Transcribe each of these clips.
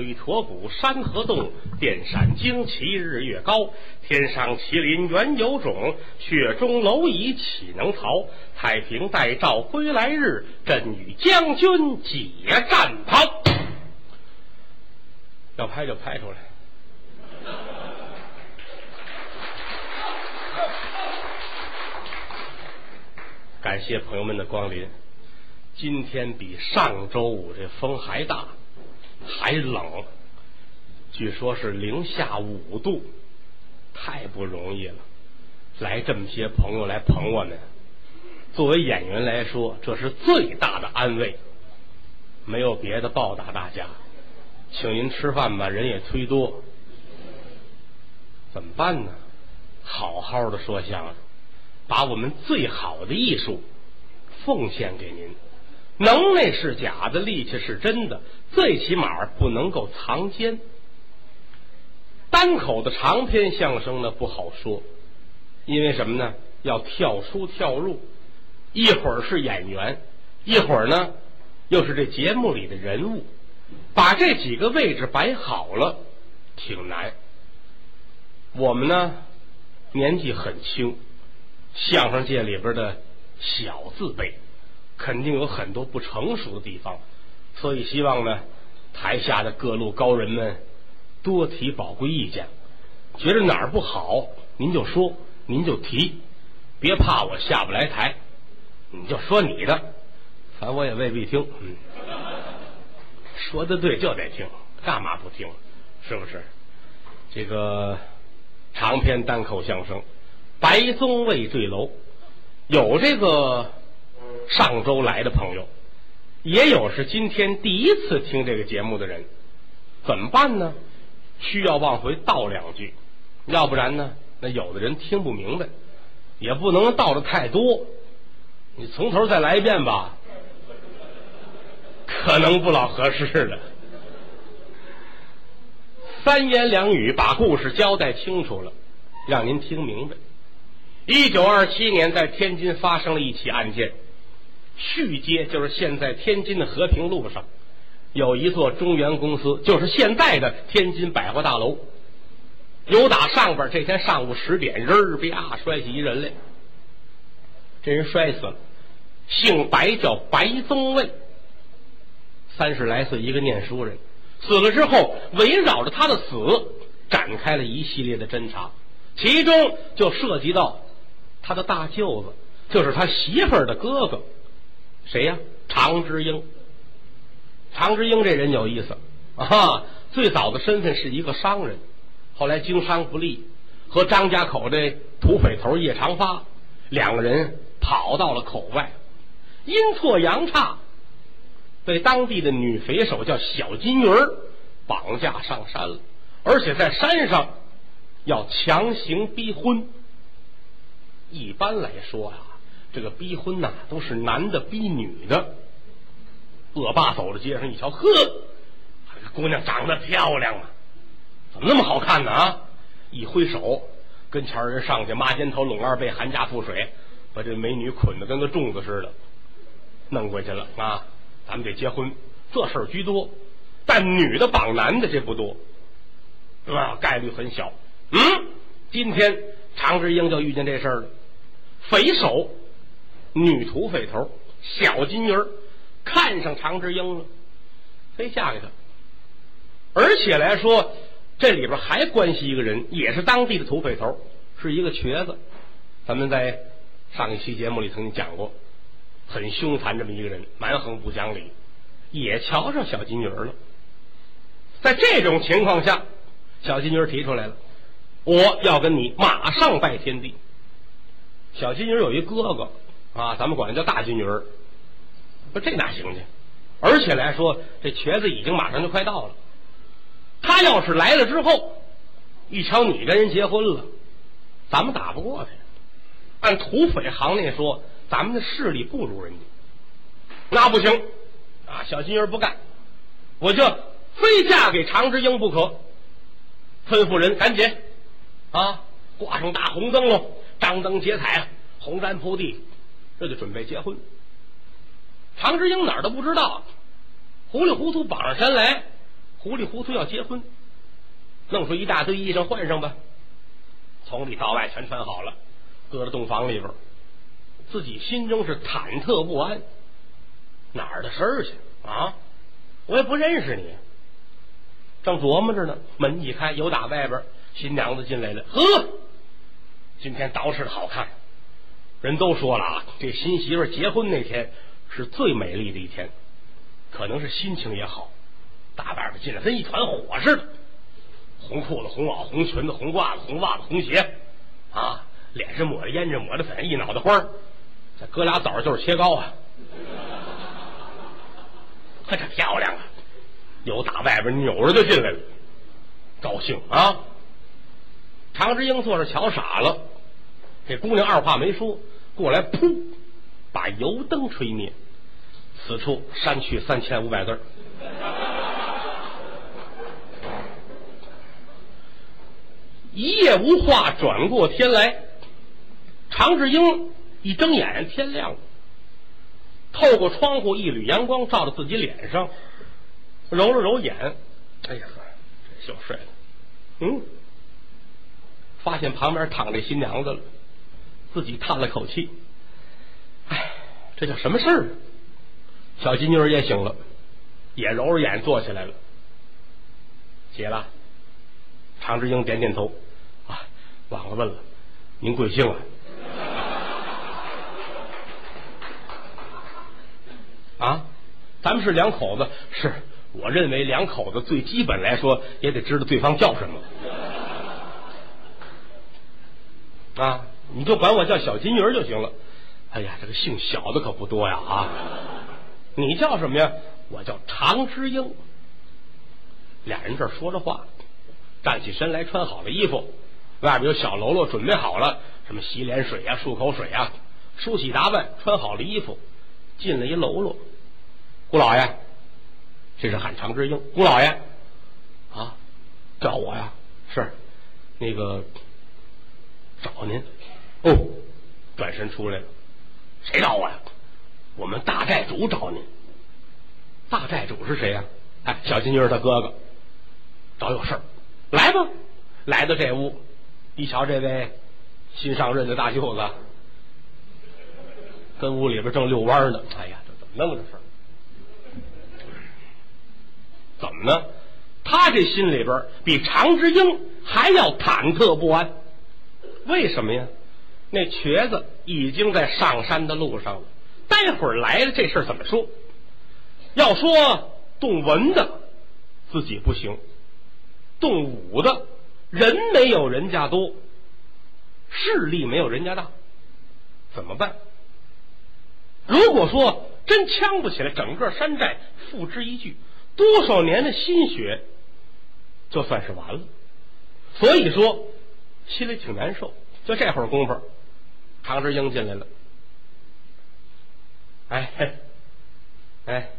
北驼谷，山河动，电闪惊旗，日月高。天上麒麟原有种，雪中蝼蚁岂能逃？太平待诏归来日，朕与将军解战袍。要拍就拍出来。感谢朋友们的光临。今天比上周五这风还大，还冷，据说是零下五度，太不容易了。来这么些朋友来捧我们，作为演员来说，这是最大的安慰。没有别的报答大家，请您吃饭吧，人也忒多，怎么办呢？好好的说相声，把我们最好的艺术奉献给您。能耐是假的，力气是真的，最起码不能够藏奸。单口的长篇相声呢不好说，因为什么呢？要跳出跳入，一会儿是演员，一会儿呢又是这节目里的人物，把这几个位置摆好了，挺难。我们呢年纪很轻，相声界里边的小字辈。肯定有很多不成熟的地方，所以希望呢，台下的各路高人们多提宝贵意见，觉得哪儿不好，您就说，您就提，别怕我下不来台，你就说你的，反正我也未必听。嗯，说的对就得听，干嘛不听？是不是？这个长篇单口相声《白宗卫坠楼》，有这个。上周来的朋友，也有是今天第一次听这个节目的人，怎么办呢？需要往回倒两句，要不然呢，那有的人听不明白，也不能倒的太多。你从头再来一遍吧，可能不老合适了。三言两语把故事交代清楚了，让您听明白。一九二七年，在天津发生了一起案件。续街就是现在天津的和平路上，有一座中原公司，就是现在的天津百货大楼。有打上边这天上午十点，人儿啪摔起一人来，这人摔死了，姓白叫白宗卫，三十来岁一个念书人，死了之后围绕着他的死展开了一系列的侦查，其中就涉及到他的大舅子，就是他媳妇儿的哥哥。谁呀？常之英。常之英这人有意思啊！最早的身份是一个商人，后来经商不利，和张家口的土匪头叶长发两个人跑到了口外，阴错阳差被当地的女匪首叫小金鱼儿绑架上山了，而且在山上要强行逼婚。一般来说啊。这个逼婚呐，都是男的逼女的。恶霸走到街上一瞧，呵，这姑娘长得漂亮啊，怎么那么好看呢？啊！一挥手，跟前人上去，抹肩头，拢二背，寒家覆水，把这美女捆得跟个粽子似的，弄过去了啊！咱们得结婚，这事儿居多，但女的绑男的这不多，啊，概率很小。嗯，今天常志英就遇见这事儿了，匪首。女土匪头小金鱼儿看上常之英了，非嫁给他。而且来说，这里边还关系一个人，也是当地的土匪头，是一个瘸子。咱们在上一期节目里曾经讲过，很凶残这么一个人，蛮横不讲理，也瞧上小金鱼儿了。在这种情况下，小金鱼儿提出来了，我要跟你马上拜天地。小金鱼儿有一哥哥。啊，咱们管他叫大金鱼儿，说这哪行去？而且来说，这瘸子已经马上就快到了。他要是来了之后，一瞧你跟人结婚了，咱们打不过他。按土匪行内说，咱们的势力不如人家，那不行。啊，小金鱼儿不干，我就非嫁给常之英不可。吩咐人赶紧啊，挂上大红灯笼，张灯结彩，红毡铺地。这就准备结婚，常志英哪儿都不知道，糊里糊涂绑上山来，糊里糊涂要结婚，弄出一大堆衣裳换上吧，从里到外全穿好了，搁在洞房里边，自己心中是忐忑不安。哪儿的事儿去啊？我也不认识你。正琢磨着呢，门一开，有打外边新娘子进来了。呵，今天捯饬的好看。人都说了啊，这新媳妇结婚那天是最美丽的一天，可能是心情也好。大外边进来跟一团火似的，红裤子、红袄、红裙子、红褂子、红袜子、红鞋啊，脸上抹着胭脂，抹着粉，一脑袋花这哥俩枣就是切糕啊。可这漂亮啊！有打外边扭着就进来了，高兴啊！常之英坐着瞧傻了，这姑娘二话没说，过来噗，把油灯吹灭。此处删去三千五百字。一夜无话，转过天来，常志英一睁眼，天亮了。透过窗户，一缕阳光照到自己脸上，揉了揉眼，哎呀，这小帅。嗯，发现旁边躺着新娘子了，自己叹了口气，哎，这叫什么事儿？小金妮也醒了，也揉着眼坐起来了，起了。常志英点点头，啊，忘了问了，您贵姓啊？啊，咱们是两口子，是我认为两口子最基本来说也得知道对方叫什么。啊，你就管我叫小金鱼就行了。哎呀，这个姓小的可不多呀啊！你叫什么呀？我叫常之英。俩人这说着话，站起身来，穿好了衣服，外边有小喽啰准备好了，什么洗脸水呀、漱口水呀，梳洗打扮，穿好了衣服，进了一喽啰。姑老爷，这是喊常之英。姑老爷，啊，找我呀？是，那个找您。哦，转身出来了。谁找我呀？我们大寨主找您。大寨主是谁呀？哎，小金鱼他哥哥。找有事儿，来吧。来到这屋，一瞧这位新上任的大舅子，跟屋里边正遛弯呢。哎呀，这怎么弄这事儿？怎么呢？他这心里边比常之英还要忐忑不安。为什么呀？那瘸子已经在上山的路上了。待会儿来了，这事儿怎么说？要说动文的，自己不行；动武的，人没有人家多，势力没有人家大，怎么办？如果说真呛不起来，整个山寨付之一炬。多少年的心血，就算是完了。所以说，心里挺难受。就这会儿功夫，常志英进来了。哎，哎，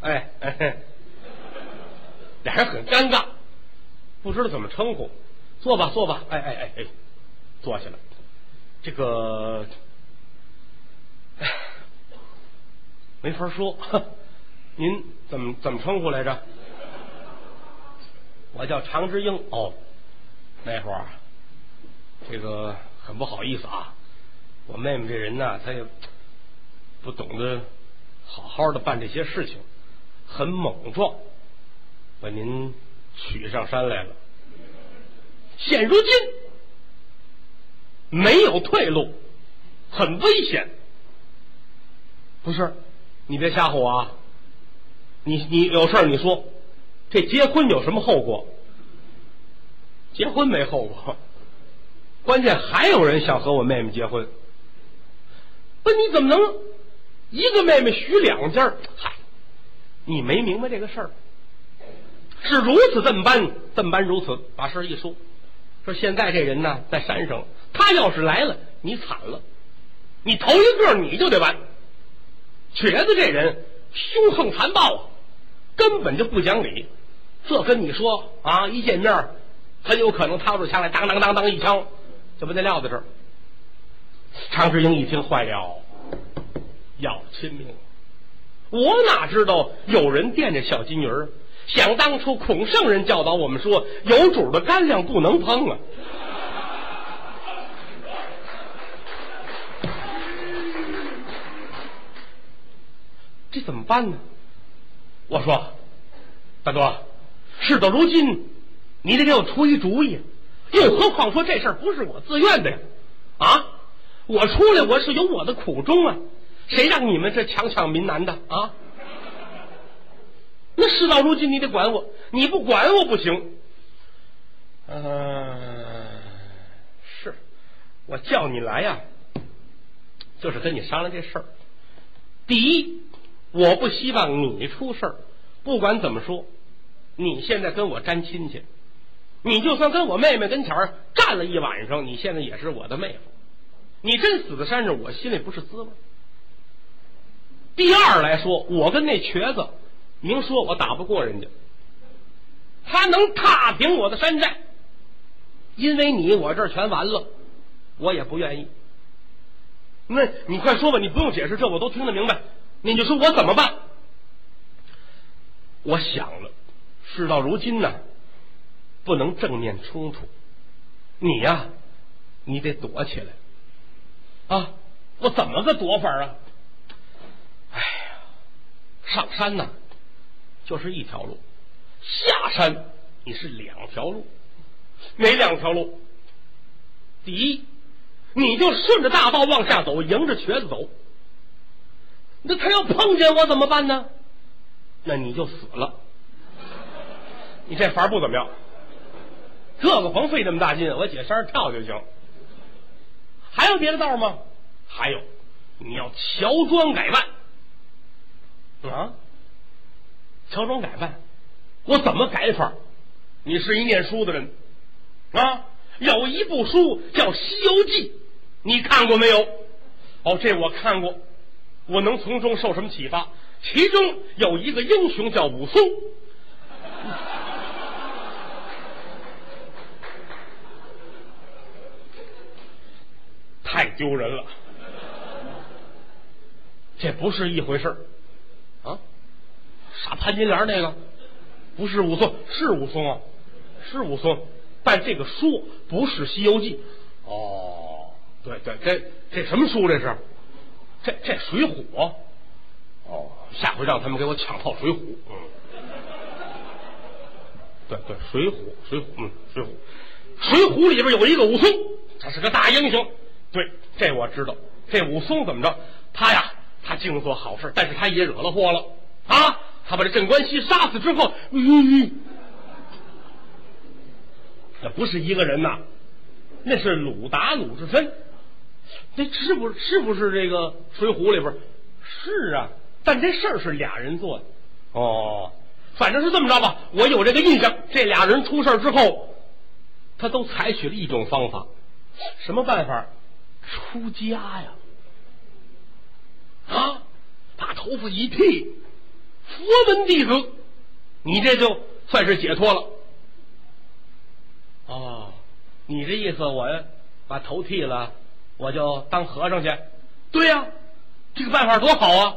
哎，哎，俩人很尴尬，不知道怎么称呼。坐吧，坐吧。哎，哎，哎，哎，坐下了。这个，哎，没法说。您怎么怎么称呼来着？我叫常之英。哦，那会儿这个很不好意思啊，我妹妹这人呢，她也不懂得好好的办这些事情，很莽撞，把您娶上山来了。现如今没有退路，很危险。不是，你别吓唬我啊！你你有事儿你说，这结婚有什么后果？结婚没后果，关键还有人想和我妹妹结婚。不，你怎么能一个妹妹许两家？嗨，你没明白这个事儿，是如此这么般，这么般如此。把事儿一说，说现在这人呢在山上，他要是来了，你惨了，你头一个你就得完。瘸子这人凶横残暴啊！根本就不讲理，这跟你说啊，一见面很有可能掏出枪来，当当当当一枪，就把那撂在这儿。常志英一听坏了，要亲命！我哪知道有人惦着小金鱼儿？想当初孔圣人教导我们说，有主的干粮不能碰啊。这怎么办呢？我说，大哥，事到如今，你得给我出一主意。又何况说这事儿不是我自愿的呀？啊，我出来我是有我的苦衷啊。谁让你们这强抢民男的啊？那事到如今，你得管我，你不管我不行。嗯，是我叫你来呀，就是跟你商量这事儿。第一。我不希望你出事儿，不管怎么说，你现在跟我沾亲戚，你就算跟我妹妹跟前儿站了一晚上，你现在也是我的妹夫。你真死在山上，我心里不是滋味。第二来说，我跟那瘸子明说，我打不过人家，他能踏平我的山寨，因为你我这儿全完了，我也不愿意。那你快说吧，你不用解释，这我都听得明白。你就说我怎么办？我想了，事到如今呢，不能正面冲突。你呀，你得躲起来啊！我怎么个躲法啊？哎呀，上山呢就是一条路，下山你是两条路。哪两条路？第一，你就顺着大道往下走，迎着瘸子走。那他要碰见我怎么办呢？那你就死了。你这法不怎么样，这个甭费这么大劲，我解衫跳就行。还有别的道吗？还有，你要乔装改扮啊！乔装改扮，我怎么改法？你是一念书的人啊，有一部书叫《西游记》，你看过没有？哦，这我看过。我能从中受什么启发？其中有一个英雄叫武松，太丢人了，这不是一回事啊！杀潘金莲那个？不是武松，是武松啊，是武松，但这个书不是《西游记》哦，对对，这这什么书这是？这这水浒。哦，下回让他们给我抢套水浒。嗯，对对，水浒水浒嗯，水浒水浒里边有一个武松，他是个大英雄。对，这我知道。这武松怎么着？他呀，他净做好事，但是他也惹了祸了啊！他把这镇关西杀死之后，嗯，那不是一个人呐，那是鲁达鲁智深。那是不是不是这个《水浒》里边？是啊，但这事儿是俩人做的。哦，反正是这么着吧。我有这个印象，这俩人出事之后，他都采取了一种方法，什么办法？出家呀！啊，把头发一剃，佛门弟子，你这就算是解脱了。哦，你这意思，我把头剃了。我就当和尚去，对呀，这个办法多好啊！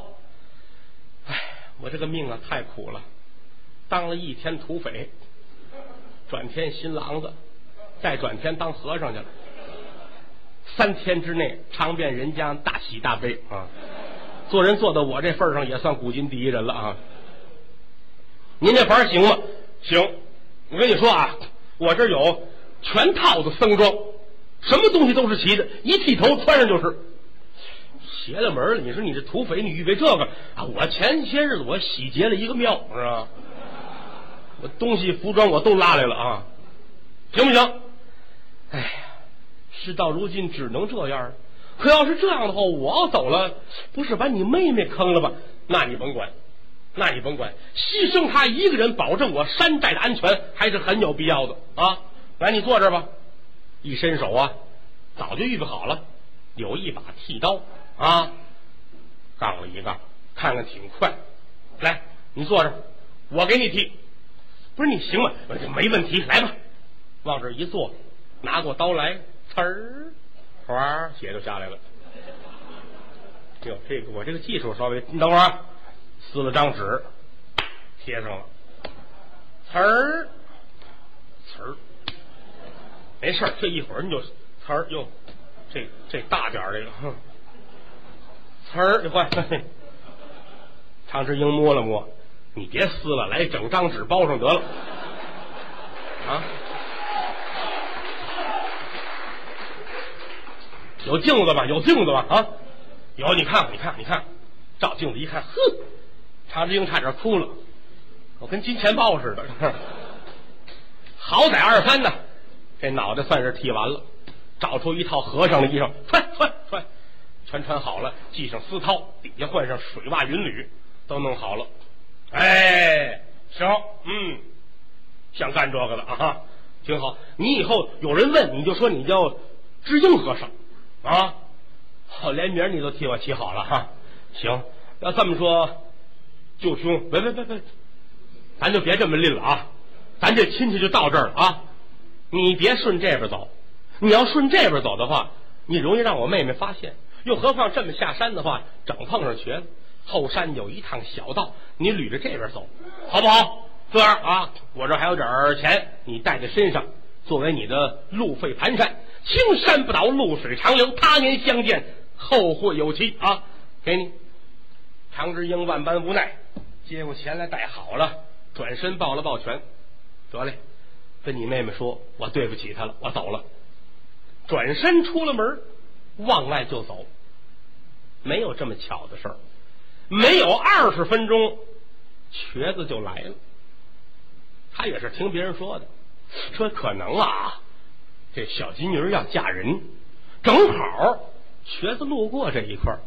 哎，我这个命啊太苦了，当了一天土匪，转天新郎子，再转天当和尚去了，三天之内尝遍人间大喜大悲啊！做人做到我这份上，也算古今第一人了啊！您这法行吗？行，我跟你说啊，我这有全套的僧装。什么东西都是齐的，一剃头穿上就是。邪了门了！你说你这土匪，你预备这个啊？我前些日子我洗劫了一个庙，是吧？我东西服装我都拉来了啊，行不行？哎，事到如今只能这样。可要是这样的话，我走了，不是把你妹妹坑了吧？那你甭管，那你甭管，牺牲她一个人，保证我山寨的安全，还是很有必要的啊！来，你坐这儿吧。一伸手啊，早就预备好了，有一把剃刀啊，杠了一杠，看看挺快。来，你坐这儿，我给你剃。不是你行吗？没问题，来吧，往这一坐，拿过刀来，呲儿，哗，血就下来了。哟，这个我这个技术稍微，你等会儿，撕了张纸，贴上了。词儿，词儿，没事儿这一会儿你就词儿哟，这这大点儿这个，哼，词儿你换。常志英摸了摸，你别撕了，来整张纸包上得了。啊，有镜子吧？有镜子吧？啊，有，你看，你看，你看，照镜子一看，呵，常志英差点哭了。我跟金钱豹似的，好歹二三呢，这脑袋算是剃完了，找出一套和尚的衣裳，穿穿穿，全穿好了，系上丝绦，底下换上水袜云履，都弄好了。哎，行，嗯，想干这个的啊，挺好。你以后有人问，你就说你叫知英和尚啊，好，连名你都替我起好了哈。行，要这么说，舅兄，别别别别。咱就别这么拎了啊！咱这亲戚就到这儿了啊！你别顺这边走，你要顺这边走的话，你容易让我妹妹发现。又何况这么下山的话，整碰上瘸子。后山有一趟小道，你捋着这边走，好不好？这样啊，我这还有点钱，你带在身上，作为你的路费盘缠。青山不倒，绿水长流，他年相见，后会有期啊！给你，常之英万般无奈，接过钱来，带好了。转身抱了抱拳，得嘞，跟你妹妹说，我对不起她了，我走了。转身出了门，往外就走。没有这么巧的事儿，没有二十分钟，瘸子就来了。他也是听别人说的，说可能啊，这小金鱼要嫁人，正好瘸子路过这一块儿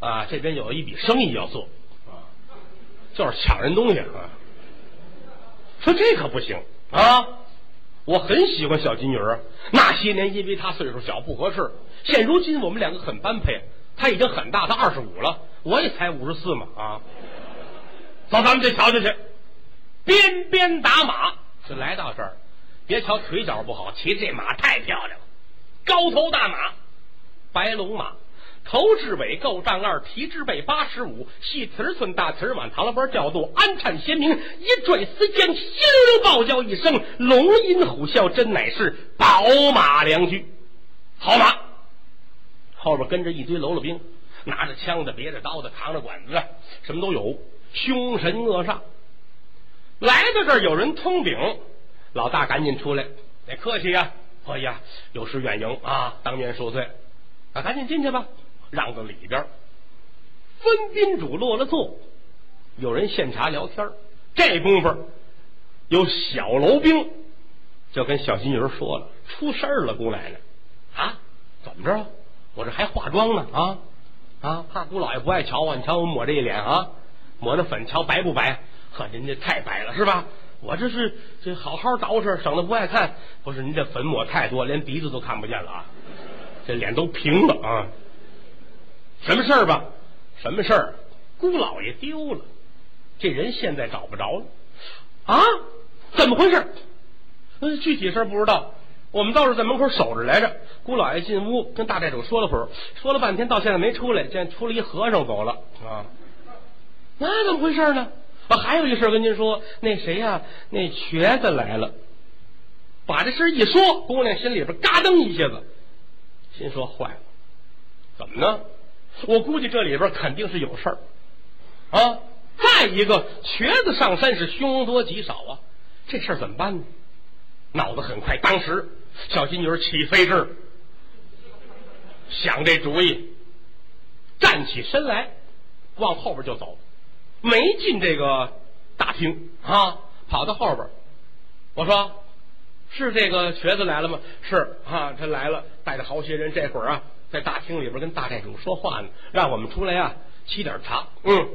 啊，这边有一笔生意要做啊，就是抢人东西啊。说这可不行啊！我很喜欢小金鱼儿，那些年因为他岁数小不合适，现如今我们两个很般配。他已经很大，他二十五了，我也才五十四嘛啊！走，咱们去瞧瞧去，鞭鞭打马就来到这儿。别瞧腿脚不好，骑这马太漂亮了，高头大马，白龙马。头至尾够丈二，蹄至背八十五，细蹄寸大蹄满，唐了班调度，安颤鲜明，一拽丝缰，稀溜溜暴叫一声，龙吟虎啸，真乃是宝马良驹，好马。后边跟着一堆喽啰兵，拿着枪的，别着刀的，扛着管子的，什么都有，凶神恶煞。来到这儿，有人通禀，老大赶紧出来，得客气呀，哎呀，有失远迎啊，当面恕罪，啊，赶紧进去吧。让到里边，分宾主落了座，有人献茶聊天这功夫，有小楼兵。就跟小金鱼说了：“出事儿了，姑奶奶。啊，怎么着？我这还化妆呢。啊？啊！怕姑老爷不爱瞧我，你瞧我抹这一脸啊，抹那粉，瞧白不白？呵，您这太白了是吧？我这是这好好捯饬，省得不爱看。不是您这粉抹太多，连鼻子都看不见了啊，这脸都平了啊。”什么事儿吧？什么事儿？姑老爷丢了，这人现在找不着了啊？怎么回事？嗯，具体事儿不知道。我们倒是在门口守着来着。姑老爷进屋跟大寨主说了会儿，说了半天，到现在没出来。见出了一和尚走了啊。那怎么回事呢？啊，还有一事跟您说，那谁呀？那瘸子来了。把这事一说，姑娘心里边嘎噔一下子，心说坏了，怎么呢？我估计这里边肯定是有事儿啊！再一个，瘸子上山是凶多吉少啊，这事儿怎么办呢？脑子很快，当时小金女起飞智，想这主意，站起身来，往后边就走，没进这个大厅啊，跑到后边。我说：“是这个瘸子来了吗？”是啊，他来了，带着好些人，这会儿啊。在大厅里边跟大寨主说话呢，让我们出来啊，沏点茶。嗯，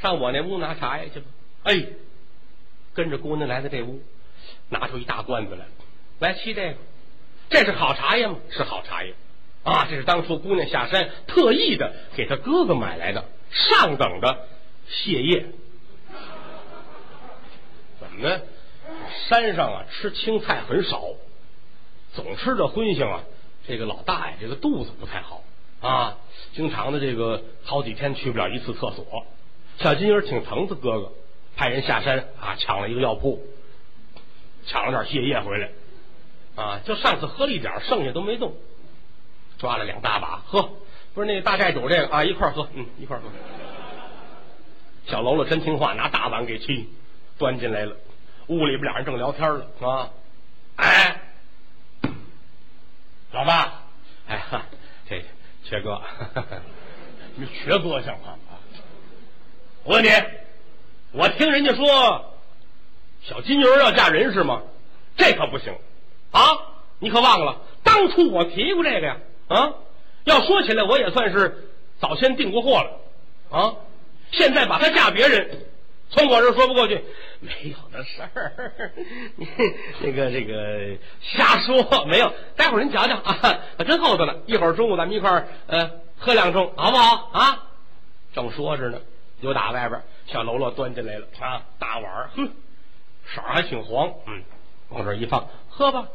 上我那屋拿茶叶去吧。哎，跟着姑娘来到这屋，拿出一大罐子来，来沏这个。这是好茶叶吗？是好茶叶啊！这是当初姑娘下山特意的给他哥哥买来的上等的泻叶。怎么呢？山上啊，吃青菜很少，总吃这荤腥啊。这个老大爷这个肚子不太好啊，经常的这个好几天去不了一次厕所。小金鱼挺疼他哥哥，派人下山啊，抢了一个药铺，抢了点泻液回来啊，就上次喝了一点，剩下都没动，抓了两大把喝，不是那个大寨主这个啊，一块喝，嗯，一块喝。小喽啰真听话，拿大碗给沏，端进来了。屋里边俩人正聊天了啊，哎，老爸，哎哈，这缺哥，你缺哥像话吗？我问你，我听人家说小金牛要嫁人是吗？这可不行啊！你可忘了当初我提过这个呀？啊，要说起来，我也算是早先订过货了啊。现在把她嫁别人，从我这说不过去，没有的事儿。那个这个瞎说，没有。待会儿您瞧瞧啊，真厚道呢。一会儿中午咱们一块儿呃喝两盅，好不好啊？正说着呢，又打外边小喽啰端进来了啊，大碗哼，色儿还挺黄，嗯，往这一放，喝吧。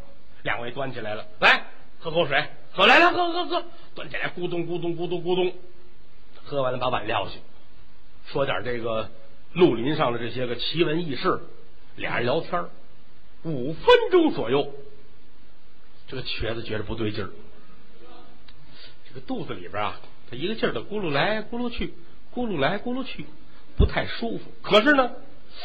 两位端起来了，来喝口水，喝来来喝喝喝，端起来咕咚咕咚咕咚咕咚，喝完了把碗撂下。说点这个绿林上的这些个奇闻异事，俩人聊天五分钟左右，这个瘸子觉得不对劲儿，这个肚子里边啊，他一个劲儿的咕噜来咕噜去，咕噜来咕噜去，不太舒服。可是呢，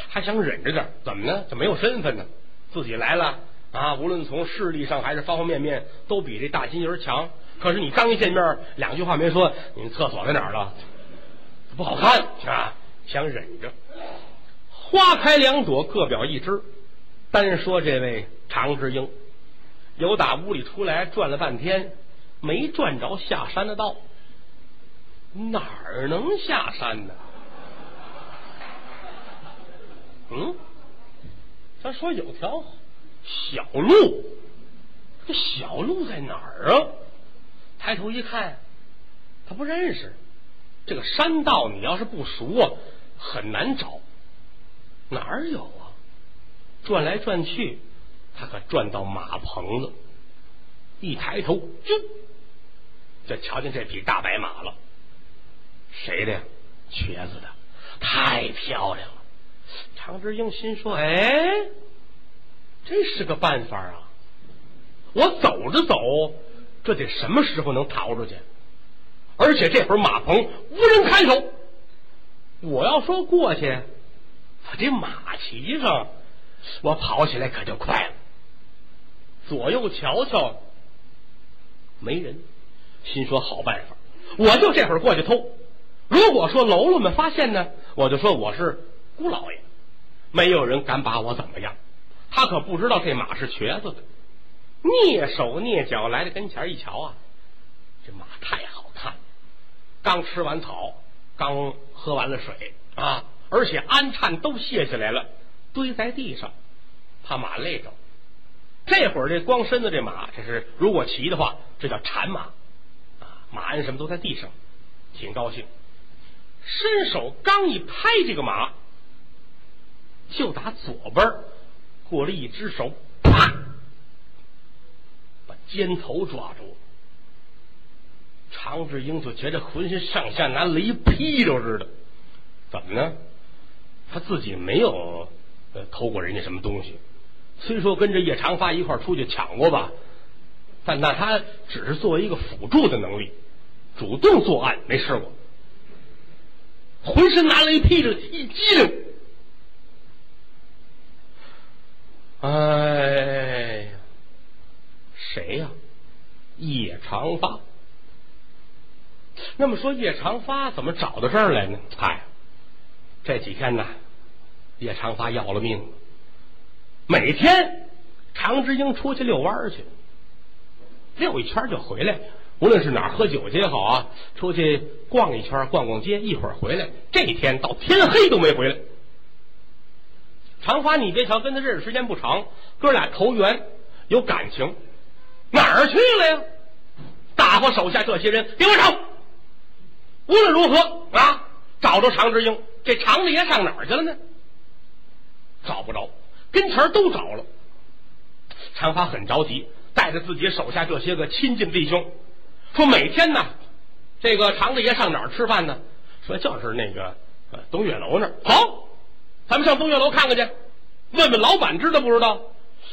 还想忍着点怎么呢？就没有身份呢？自己来了啊，无论从势力上还是方方面面，都比这大金人强。可是你刚一见面，两句话没说，你厕所在哪儿了？不好看啊，想忍着。花开两朵，各表一枝。单说这位常之英，由打屋里出来转了半天，没转着下山的道。哪儿能下山呢？嗯，他说有条小路，这小路在哪儿啊？抬头一看，他不认识。这个山道，你要是不熟啊，很难找。哪儿有啊？转来转去，他可转到马棚子。一抬头，就就瞧见这匹大白马了。谁的呀？瘸子的，太漂亮了。常之英心说：“哎，这是个办法啊！我走着走，这得什么时候能逃出去？”而且这会儿马棚无人看守，我要说过去，我这马骑上，我跑起来可就快了。左右瞧瞧，没人，心说好办法，我就这会儿过去偷。如果说喽啰们发现呢，我就说我是姑老爷，没有人敢把我怎么样。他可不知道这马是瘸子的，蹑手蹑脚来到跟前一瞧啊，这马太好看了。刚吃完草，刚喝完了水啊，而且鞍颤都卸下来了，堆在地上，怕马累着。这会儿这光身子这马，这是如果骑的话，这叫缠马啊，马鞍什么都在地上，挺高兴。伸手刚一拍这个马，就打左边过了一只手，啪，把肩头抓住。常志英就觉得浑身上下拿雷劈着似的，怎么呢？他自己没有偷过人家什么东西，虽说跟着叶长发一块出去抢过吧，但那他只是作为一个辅助的能力，主动作案没试过。浑身拿雷劈着，一激灵，哎呀，谁呀？叶长发。那么说叶长发怎么找到这儿来呢？嗨，这几天呢，叶长发要了命。每天常之英出去遛弯去，遛一圈就回来。无论是哪儿喝酒去也好啊，出去逛一圈，逛逛街，一会儿回来。这天到天黑都没回来。长发，你别瞧跟他认识时间不长，哥俩投缘有感情，哪儿去了呀？大伙手下这些人，给我找！无论如何啊，找着常之英，这常大爷上哪儿去了呢？找不着，跟前都找了。常发很着急，带着自己手下这些个亲近弟兄，说每天呢，这个常大爷上哪儿吃饭呢？说就是那个东岳楼那儿。好，咱们上东岳楼看看去，问问老板知道不知道？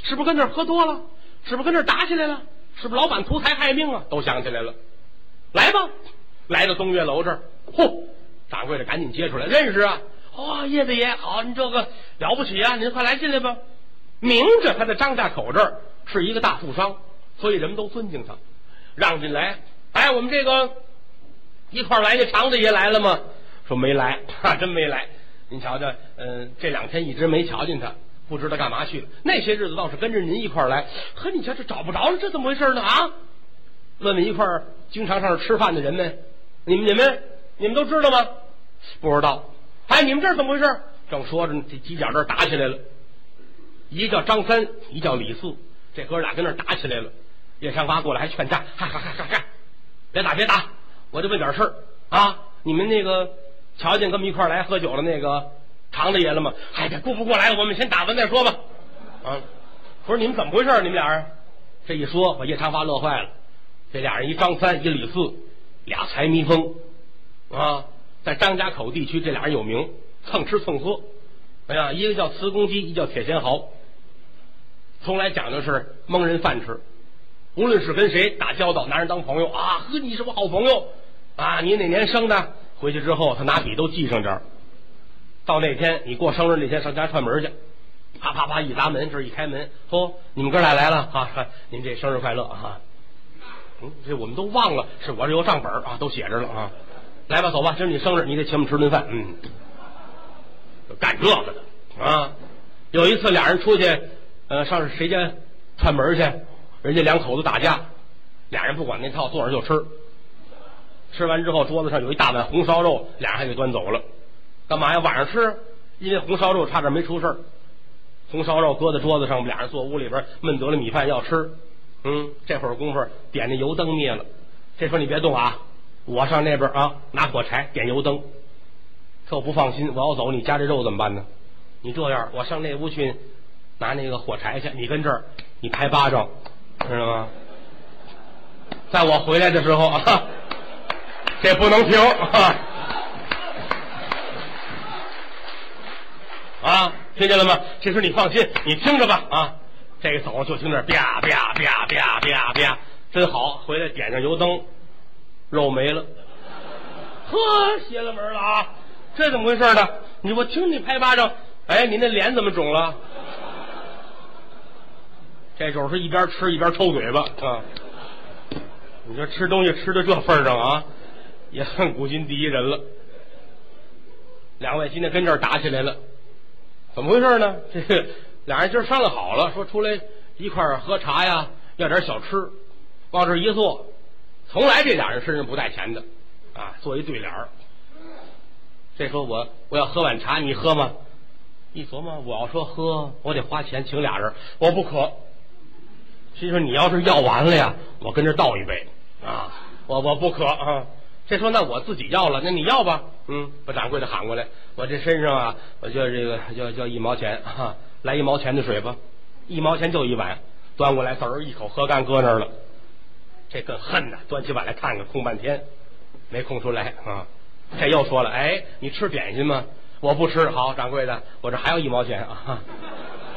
是不是跟那儿喝多了？是不是跟那儿打起来了？是不是老板图财害命啊？都想起来了。来吧，来到东岳楼这儿，嚯！掌柜的赶紧接出来，认识啊！哇，叶子爷好，你这个了不起啊！您快来进来吧。明着他在张家口这儿是一个大富商，所以人们都尊敬他，让进来。哎，我们这个一块来的常大爷来了吗？说没来，哈，真没来。您瞧瞧，嗯，这两天一直没瞧见他，不知道干嘛去了。那些日子倒是跟着您一块儿来，呵，你瞧这找不着了，这怎么回事呢？啊？问问一块儿经常上这吃饭的人们，你们、你们、你们都知道吗？不知道。哎，你们这是怎么回事？正说着呢，这犄角这打起来了。一个叫张三，一个叫李四，这哥俩跟那打起来了。叶长发过来还劝架，嗨嗨嗨嗨嗨，别打别打，我就问点事儿啊。你们那个瞧见跟我们一块来喝酒的那个常大爷了吗？哎，这顾不过来，我们先打完再说吧。啊，不是你们怎么回事？你们俩人这一说，把叶长发乐坏了。这俩人一张三，一李四，俩财迷疯啊。在张家口地区，这俩人有名，蹭吃蹭喝。哎呀，一个叫瓷公鸡，一个叫铁仙豪，从来讲究是蒙人饭吃。无论是跟谁打交道，拿人当朋友啊，和，你是我好朋友啊！你哪年生的？回去之后，他拿笔都记上这儿。到那天你过生日那天，上家串门去，啪啪啪一砸门，这一开门，说你们哥俩来了啊！您这生日快乐啊！嗯，这我们都忘了，是我这有账本啊，都写着了啊。来吧，走吧，今儿你生日，你得请我们吃顿饭。嗯，干这个的啊！有一次俩人出去，呃，上谁家串门去？人家两口子打架，俩人不管那套，坐着就吃。吃完之后，桌子上有一大碗红烧肉，俩人还给端走了。干嘛呀？晚上吃，因为红烧肉差点没出事儿红烧肉搁在桌子上，我们俩人坐屋里边闷得了米饭要吃。嗯，这会儿功夫点那油灯灭了，这时候你别动啊。我上那边啊，拿火柴点油灯。可我不放心，我要走，你夹这肉怎么办呢？你这样，我上那屋去拿那个火柴去，你跟这儿，你拍巴掌，知道吗？在我回来的时候啊，这不能停啊！听见了吗？这时你放心，你听着吧啊！这个走就听着啪啪啪啪啪啪，真好！回来点上油灯。肉没了，呵，邪了门了啊！这怎么回事呢？你我听你拍巴掌，哎，你那脸怎么肿了？这时候是一边吃一边抽嘴巴啊！你说吃东西吃到这份上啊，也算古今第一人了。两位今天跟这儿打起来了，怎么回事呢？这俩人今儿商量好了，说出来一块儿喝茶呀，要点小吃，往这一坐。从来这俩人身上不带钱的，啊，做一对联儿。这说我我要喝碗茶，你喝吗？一琢磨，我要说喝，我得花钱请俩人，我不渴。心说你要是要完了呀，我跟这倒一杯啊，我我不渴啊。这说那我自己要了，那你要吧？嗯，把掌柜的喊过来，我这身上啊，我就这个就就一毛钱哈，来一毛钱的水吧，一毛钱就一碗，端过来，嗖儿一口喝干，搁那儿了。这更恨呐！端起碗来看看，空半天没空出来啊！这又说了：“哎，你吃点心吗？”我不吃。好，掌柜的，我这还有一毛钱啊！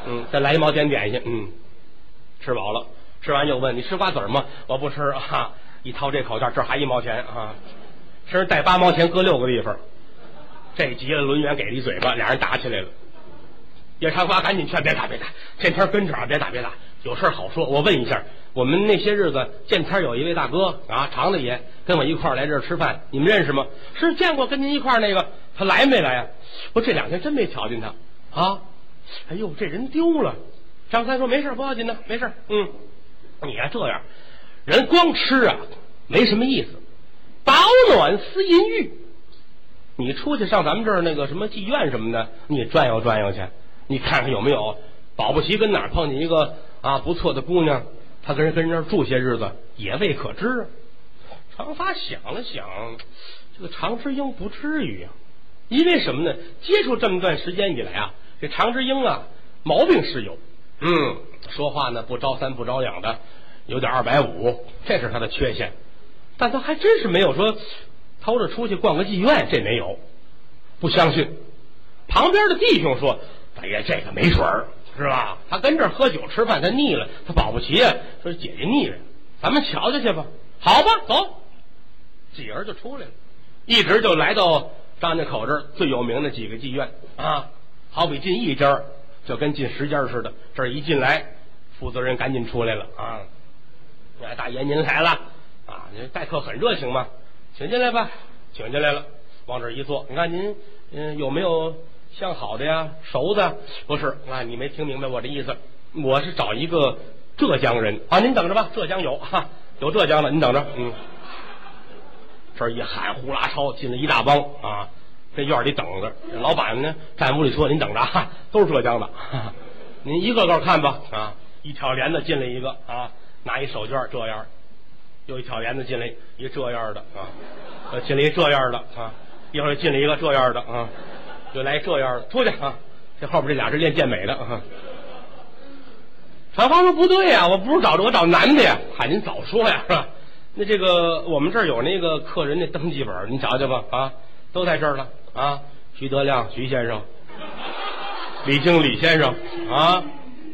嗯，再来一毛钱点心。嗯，吃饱了，吃完又问：“你吃瓜子吗？”我不吃啊！一掏这口袋，这还一毛钱啊！身上带八毛钱，搁六个地方。这急了，轮圆给了一嘴巴，俩人打起来了。叶长发赶紧劝：“别打，别打，见天跟着啊！别打，别打，有事好说。我问一下。”我们那些日子见天有一位大哥啊，常大爷跟我一块来这儿吃饭，你们认识吗？是见过，跟您一块那个，他来没来呀？我这两天真没瞧见他啊！哎呦，这人丢了。张三说没事，不要紧的，没事。嗯，你呀这样，人光吃啊没什么意思，保暖思淫欲。你出去上咱们这儿那个什么妓院什么的，你转悠转悠去，你看看有没有，保不齐跟哪儿碰见一个啊不错的姑娘。他跟人跟人那儿住些日子也未可知。长发想了想，这个常之英不至于啊，因为什么呢？接触这么段时间以来啊，这常之英啊毛病是有，嗯，说话呢不着三不着两的，有点二百五，这是他的缺陷。但他还真是没有说偷着出去逛个妓院，这没有。不相信，旁边的弟兄说：“大爷，这个没准儿，是吧？他跟这儿喝酒吃饭，他腻了，他保不齐啊。说姐姐腻了，咱们瞧瞧去吧。好吧，走。几人就出来了，一直就来到张家口这儿最有名的几个妓院啊，好比进一家，就跟进十家似的。这一进来，负责人赶紧出来了啊！大爷您来了啊！您待客很热情嘛，请进来吧，请进来了，往这一坐。你看您嗯有没有相好的呀？熟的不是啊？你没听明白我的意思？我是找一个浙江人啊，您等着吧，浙江有哈，有浙江的，您等着，嗯。这一喊，呼啦超进了一大帮啊！在院里等着，老板呢站屋里说：“您等着，哈，都是浙江的，您一个个看吧。”啊，一挑帘子进来一个啊，拿一手绢这样；又一挑帘子进来一这样的啊，进来一这样的啊，一会儿进来一个这样的啊，又来这样的，出去啊！这后边这俩是练健美的啊。传芳说：“不对呀，我不是找着我找男的呀！喊您早说呀，是吧？”那这个我们这儿有那个客人的登记本，您瞧瞧吧啊，都在这儿了啊。徐德亮徐先生，李经李先生啊，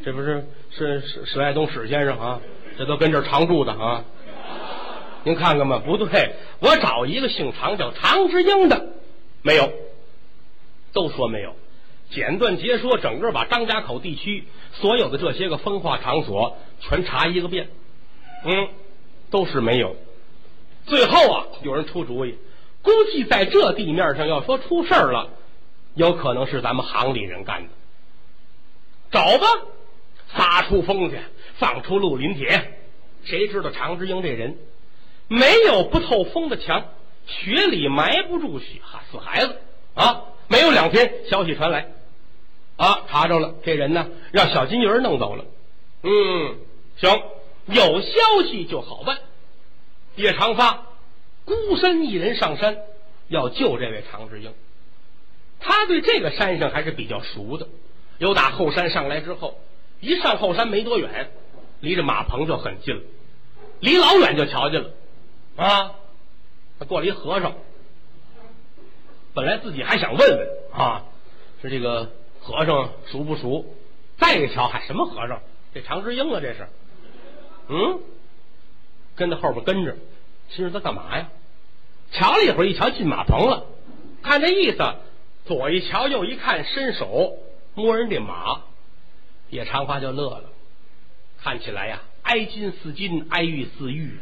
这不是是史史爱东史先生啊，这都跟这儿常住的啊。您看看吧，不对，我找一个姓常叫常之英的，没有，都说没有。简短截说，整个把张家口地区所有的这些个风化场所全查一个遍，嗯。都是没有，最后啊，有人出主意，估计在这地面上要说出事儿了，有可能是咱们行里人干的。找吧，撒出风去，放出绿林铁，谁知道常之英这人没有不透风的墙，雪里埋不住雪死孩子啊！没有两天，消息传来，啊，查着了，这人呢，让小金鱼弄走了。嗯，行。有消息就好办。叶长发孤身一人上山，要救这位常志英。他对这个山上还是比较熟的。由打后山上来之后，一上后山没多远，离着马棚就很近了。离老远就瞧见了啊，他过来一和尚。本来自己还想问问啊，是这个和尚熟不熟？再一瞧，还什么和尚？这常之英啊，这是。嗯，跟在后边跟着，其实他干嘛呀？瞧了一会儿，一瞧进马棚了，看这意思，左一瞧右一看，伸手摸人这马，叶长发就乐了。看起来呀，挨金似金，挨玉似玉。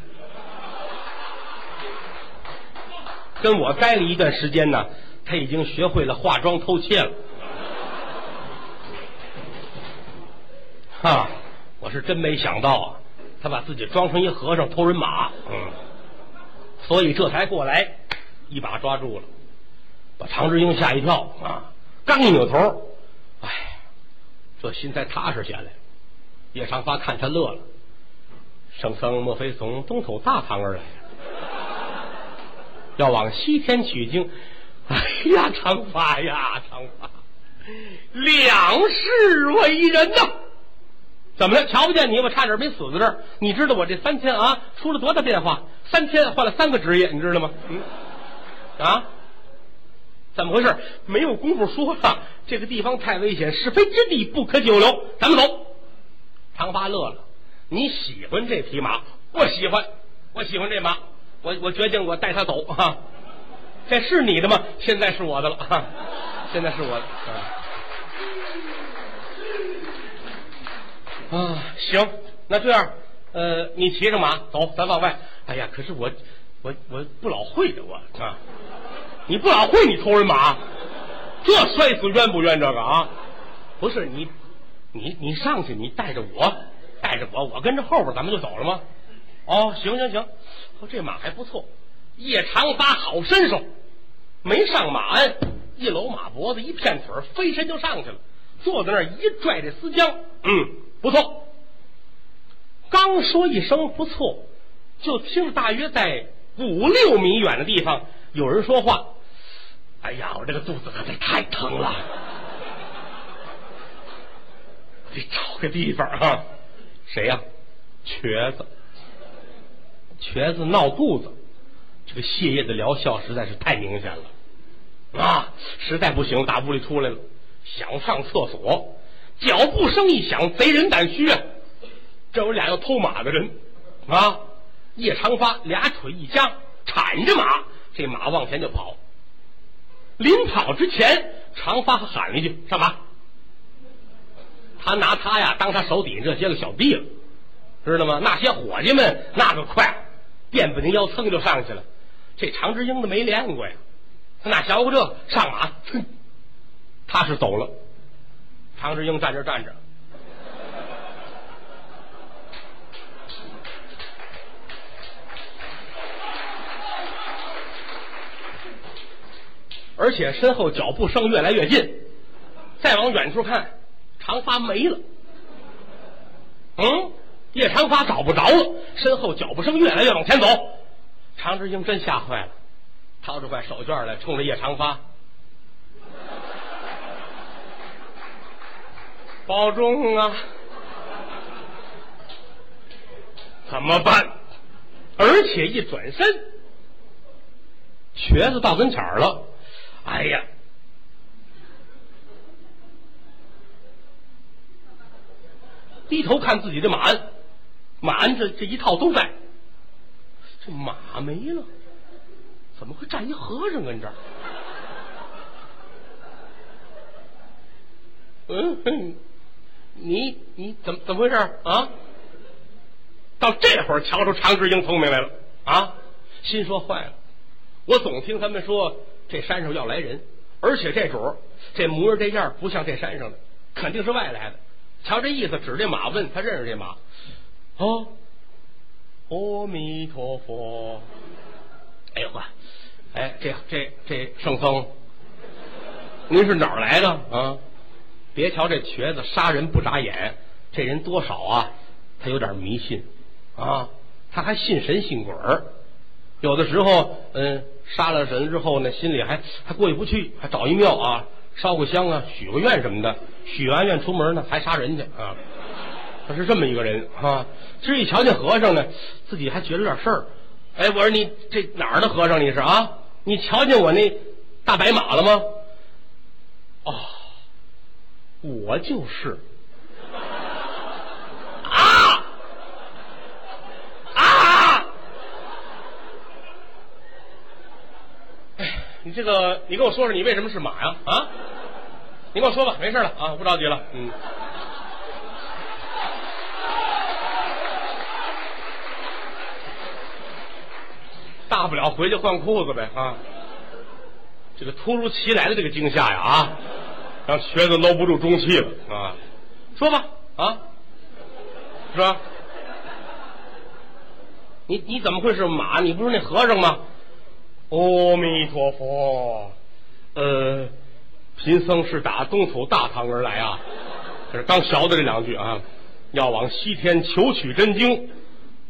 跟我待了一段时间呢，他已经学会了化妆偷窃了。哈，我是真没想到啊！他把自己装成一和尚偷人马，嗯，所以这才过来一把抓住了，把常志英吓一跳啊！刚一扭头，哎，这心才踏实下来。叶长发看他乐了，圣僧莫非从东土大唐而来，要往西天取经？哎呀，长发呀，长发，两世为人呐！怎么了？瞧不见你，我差点没死在这儿。你知道我这三天啊，出了多大变化？三天换了三个职业，你知道吗？嗯，啊，怎么回事？没有功夫说了，这个地方太危险，是非之地，不可久留。咱们走。长发乐了，你喜欢这匹马？我喜欢，我喜欢这马。我我决定，我带他走。啊，这是你的吗？现在是我的了。啊，现在是我的。啊，行，那这样，呃，你骑着马走，咱往外。哎呀，可是我，我我不老会的，我啊，你不老会，你偷人马，这摔死冤不冤？这个啊，不是你，你你上去，你带着我，带着我，我跟着后边，咱们就走了吗？哦，行行行，这马还不错，叶长发好身手，没上马鞍，一搂马脖子，一片腿，飞身就上去了，坐在那儿一拽这丝缰，嗯。不错，刚说一声不错，就听大约在五六米远的地方有人说话：“哎呀，我这个肚子可得太疼了，得找个地方啊。”谁呀？瘸子，瘸子闹肚子，这个泻液的疗效实在是太明显了啊，实在不行，打屋里出来了，想上厕所，脚步声一响，贼人胆虚啊！这有俩要偷马的人啊！叶长发俩腿一夹，铲着马，这马往前就跑。临跑之前，长发喊了一句：“上马！”他拿他呀当他手底下这些个小弟了，知道吗？那些伙计们那个快，垫不停腰蹭就上去了。这常志英的没练过呀，他哪学过这上马？哼，他是走了。常志英站这站着，而且身后脚步声越来越近，再往远处看。长发没了，嗯，叶长发找不着了，身后脚步声越来越往前走，常志英真吓坏了，掏出块手绢来，冲着叶长发，保重啊！怎么办？而且一转身，瘸子到跟前了，哎呀！低头看自己的马鞍，马鞍这这一套都在，这马没了，怎么会站一和尚跟这儿？嗯，你你怎么怎么回事啊？到这会儿瞧出常志英聪明来了啊！心说坏了，我总听他们说这山上要来人，而且这主这模样这样不像这山上的，肯定是外来的。瞧这意思，指这马问他认识这马，哦，阿弥陀佛，哎呦呵，哎，这这这圣僧，您是哪儿来的啊？别瞧这瘸子杀人不眨眼，这人多少啊？他有点迷信啊，他还信神信鬼儿，有的时候嗯，杀了人之后呢，心里还还过意不去，还找一庙啊。烧个香啊，许个愿什么的，许完愿出门呢，还杀人去啊！他是这么一个人啊。这一瞧见和尚呢，自己还觉得有点事儿。哎，我说你这哪儿的和尚？你是啊？你瞧见我那大白马了吗？哦，我就是。啊啊！哎，你这个，你跟我说说，你为什么是马呀？啊？你跟我说吧，没事了啊，不着急了。嗯，大不了回去换裤子呗啊。这个突如其来的这个惊吓呀啊，让瘸子搂不住中气了啊。说吧啊，是吧？你你怎么会是马？你不是那和尚吗？阿弥陀佛，呃。贫僧是打东土大唐而来啊，这是刚学的这两句啊，要往西天求取真经。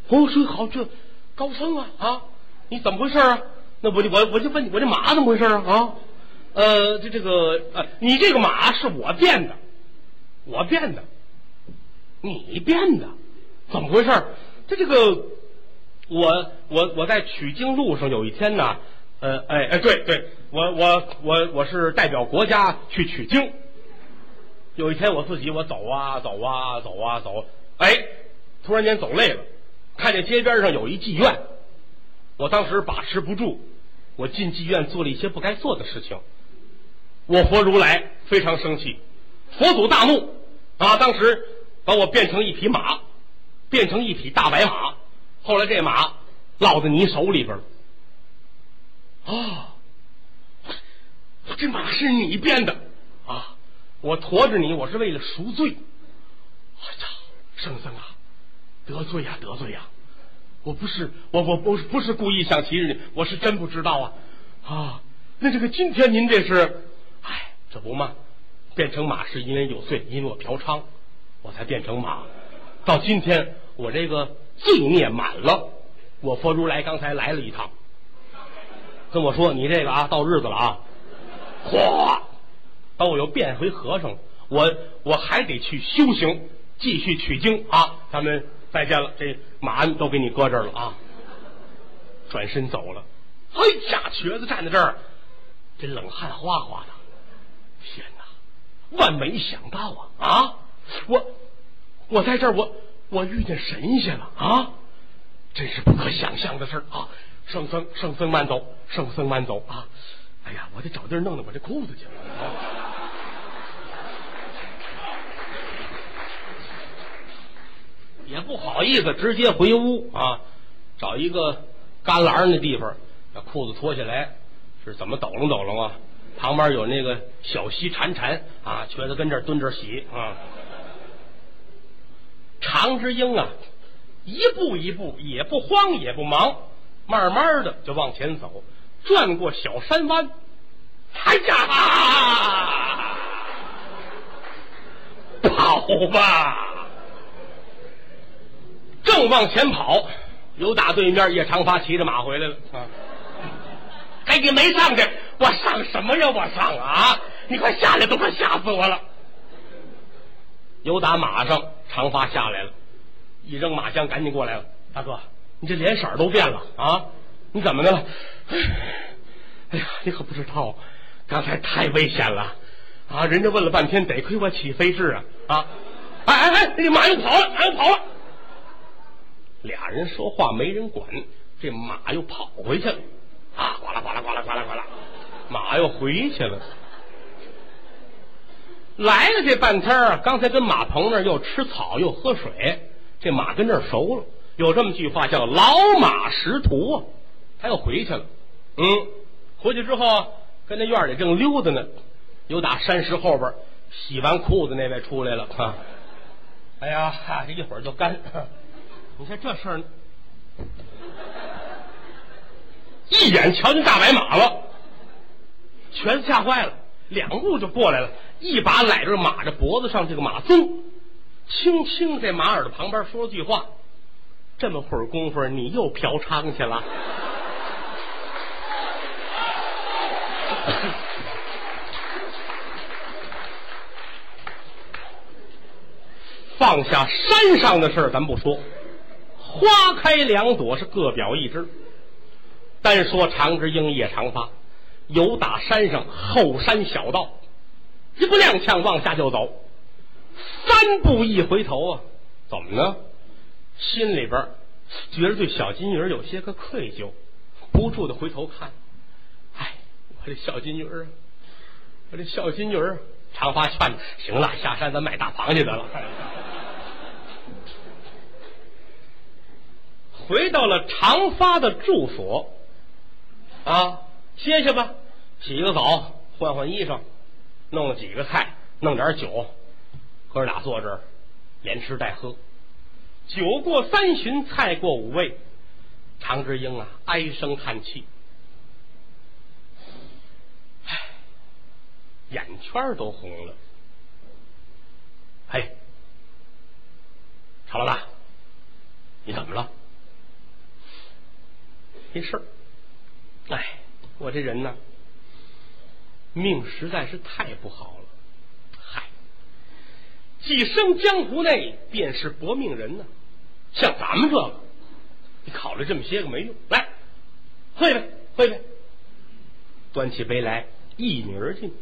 哦，说好这高僧啊啊，你怎么回事啊？那我就我我就问你，我这马怎么回事啊？啊，呃，这这个呃，你这个马是我变的，我变的，你变的，怎么回事？这这个我我我在取经路上有一天呢。呃，哎哎，对对，我我我我是代表国家去取经。有一天我自己我走啊走啊走啊走，哎，突然间走累了，看见街边上有一妓院，我当时把持不住，我进妓院做了一些不该做的事情。我佛如来非常生气，佛祖大怒啊！当时把我变成一匹马，变成一匹大白马。后来这马落在你手里边了。啊！这马是你变的啊！我驮着你，我是为了赎罪。哎呀，圣僧啊，得罪呀，得罪呀！我不是，我我不是不是故意想欺人，我是真不知道啊啊！那这个今天您这是，哎，这不嘛，变成马是因为有罪，因为我嫖娼，我才变成马。到今天我这个罪孽满了，我佛如来刚才来了一趟。跟我说，你这个啊，到日子了啊，嚯，把我又变回和尚，我我还得去修行，继续取经啊。咱们再见了，这马鞍都给你搁这儿了啊。转身走了。哎呀，瘸子站在这儿，这冷汗哗哗的。天哪，万没想到啊啊！我我在这儿，我我遇见神仙了啊！真是不可想象的事啊！圣僧，圣僧慢走，圣僧慢走啊！哎呀，我得找地儿弄弄我这裤子去了。也不好意思直接回屋啊，找一个旮旯那地方，把裤子脱下来，是怎么抖楞抖楞啊？旁边有那个小溪潺潺啊，瘸子跟这蹲着洗啊。常之英啊，一步一步也不慌也不忙，慢慢的就往前走，转过小山湾，哎呀，跑吧！正往前跑，有打对面叶长发骑着马回来了啊！哎，你没上去，我上什么呀？我上啊！你快下来，都快吓死我了！有打马上，长发下来了，一扔马缰，赶紧过来了。大哥，你这脸色都变了啊！你怎么的了？哎呀，你可不知道，刚才太危险了啊！人家问了半天，得亏我起飞智啊啊！哎哎哎，这马又跑了，马又跑了。俩人说话没人管，这马又跑回去了啊！呱啦呱啦呱啦呱啦呱啦，马又回去了。来了这半天啊，刚才跟马棚那儿又吃草又喝水，这马跟这儿熟了。有这么句话叫“老马识途”啊，他又回去了。嗯，回去之后跟那院里正溜达呢，有打山石后边洗完裤子那位出来了啊！哎呀，这一会儿就干。你看这事儿，一眼瞧见大白马了，全吓坏了，两步就过来了，一把揽着马的脖子上，这个马鬃，轻轻在马耳朵旁边说了句话：“这么会儿功夫，你又嫖娼去了。”放下山上的事儿，咱不说。花开两朵，是各表一枝。单说长枝英叶长发，由打山上后山小道，一不踉跄往下就走，三步一回头啊，怎么呢？心里边觉得对小金鱼有些个愧疚，不住的回头看。哎，我这小金鱼啊，我这小金鱼儿，长发劝行了，下山咱买大螃蟹得了。回到了长发的住所，啊，歇歇吧，洗个澡，换换衣裳，弄了几个菜，弄点酒，哥俩坐这儿，连吃带喝。酒过三巡，菜过五味，常志英啊，唉声叹气，唉，眼圈都红了。嘿，常老大，你怎么了？没事儿，哎，我这人呢，命实在是太不好了。嗨，寄生江湖内便是薄命人呢。像咱们这个，你考虑这么些个没用。来，喝一杯，喝一杯。端起杯来，一饮而尽。